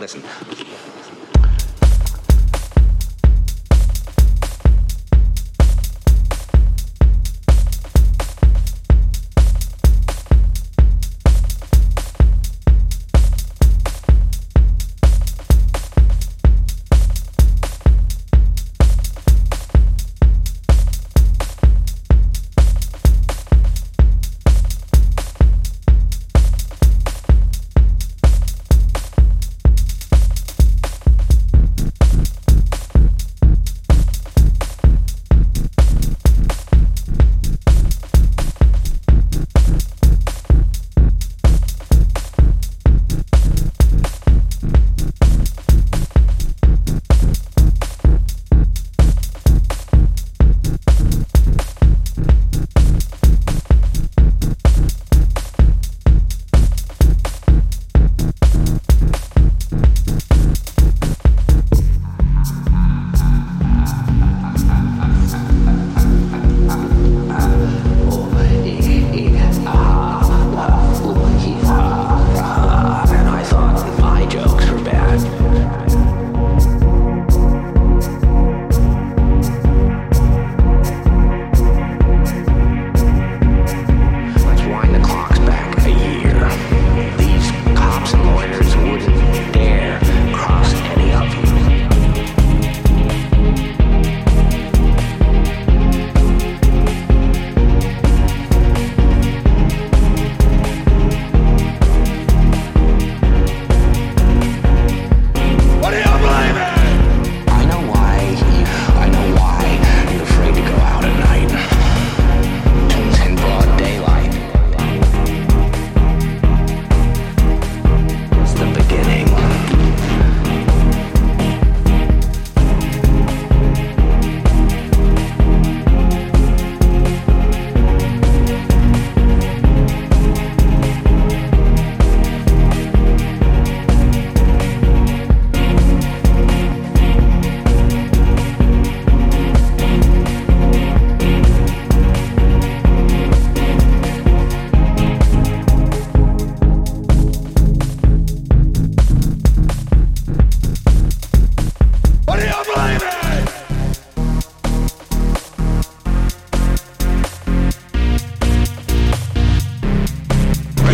Listen.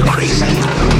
crazy.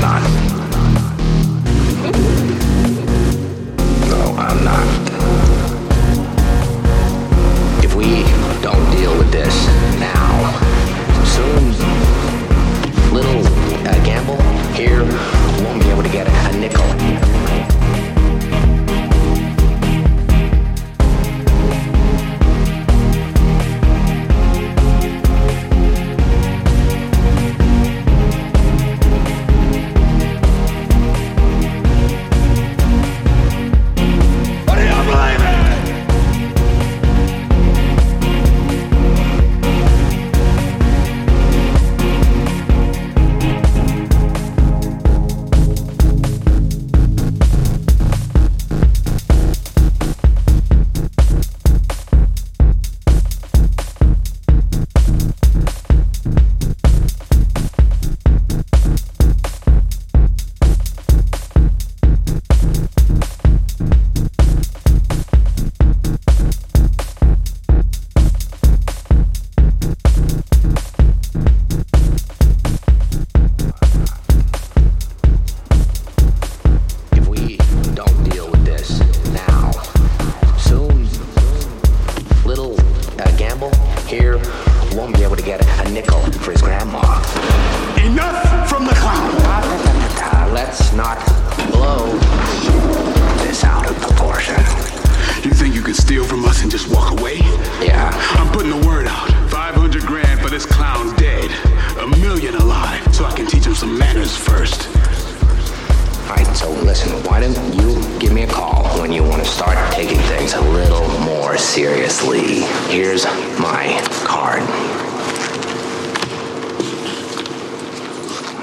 and just walk away? Yeah. I'm putting the word out. 500 grand for this clown dead. A million alive, so I can teach him some manners first. Alright, so listen, why don't you give me a call when you want to start taking things a little more seriously? Here's my card.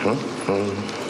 Hmm. hmm.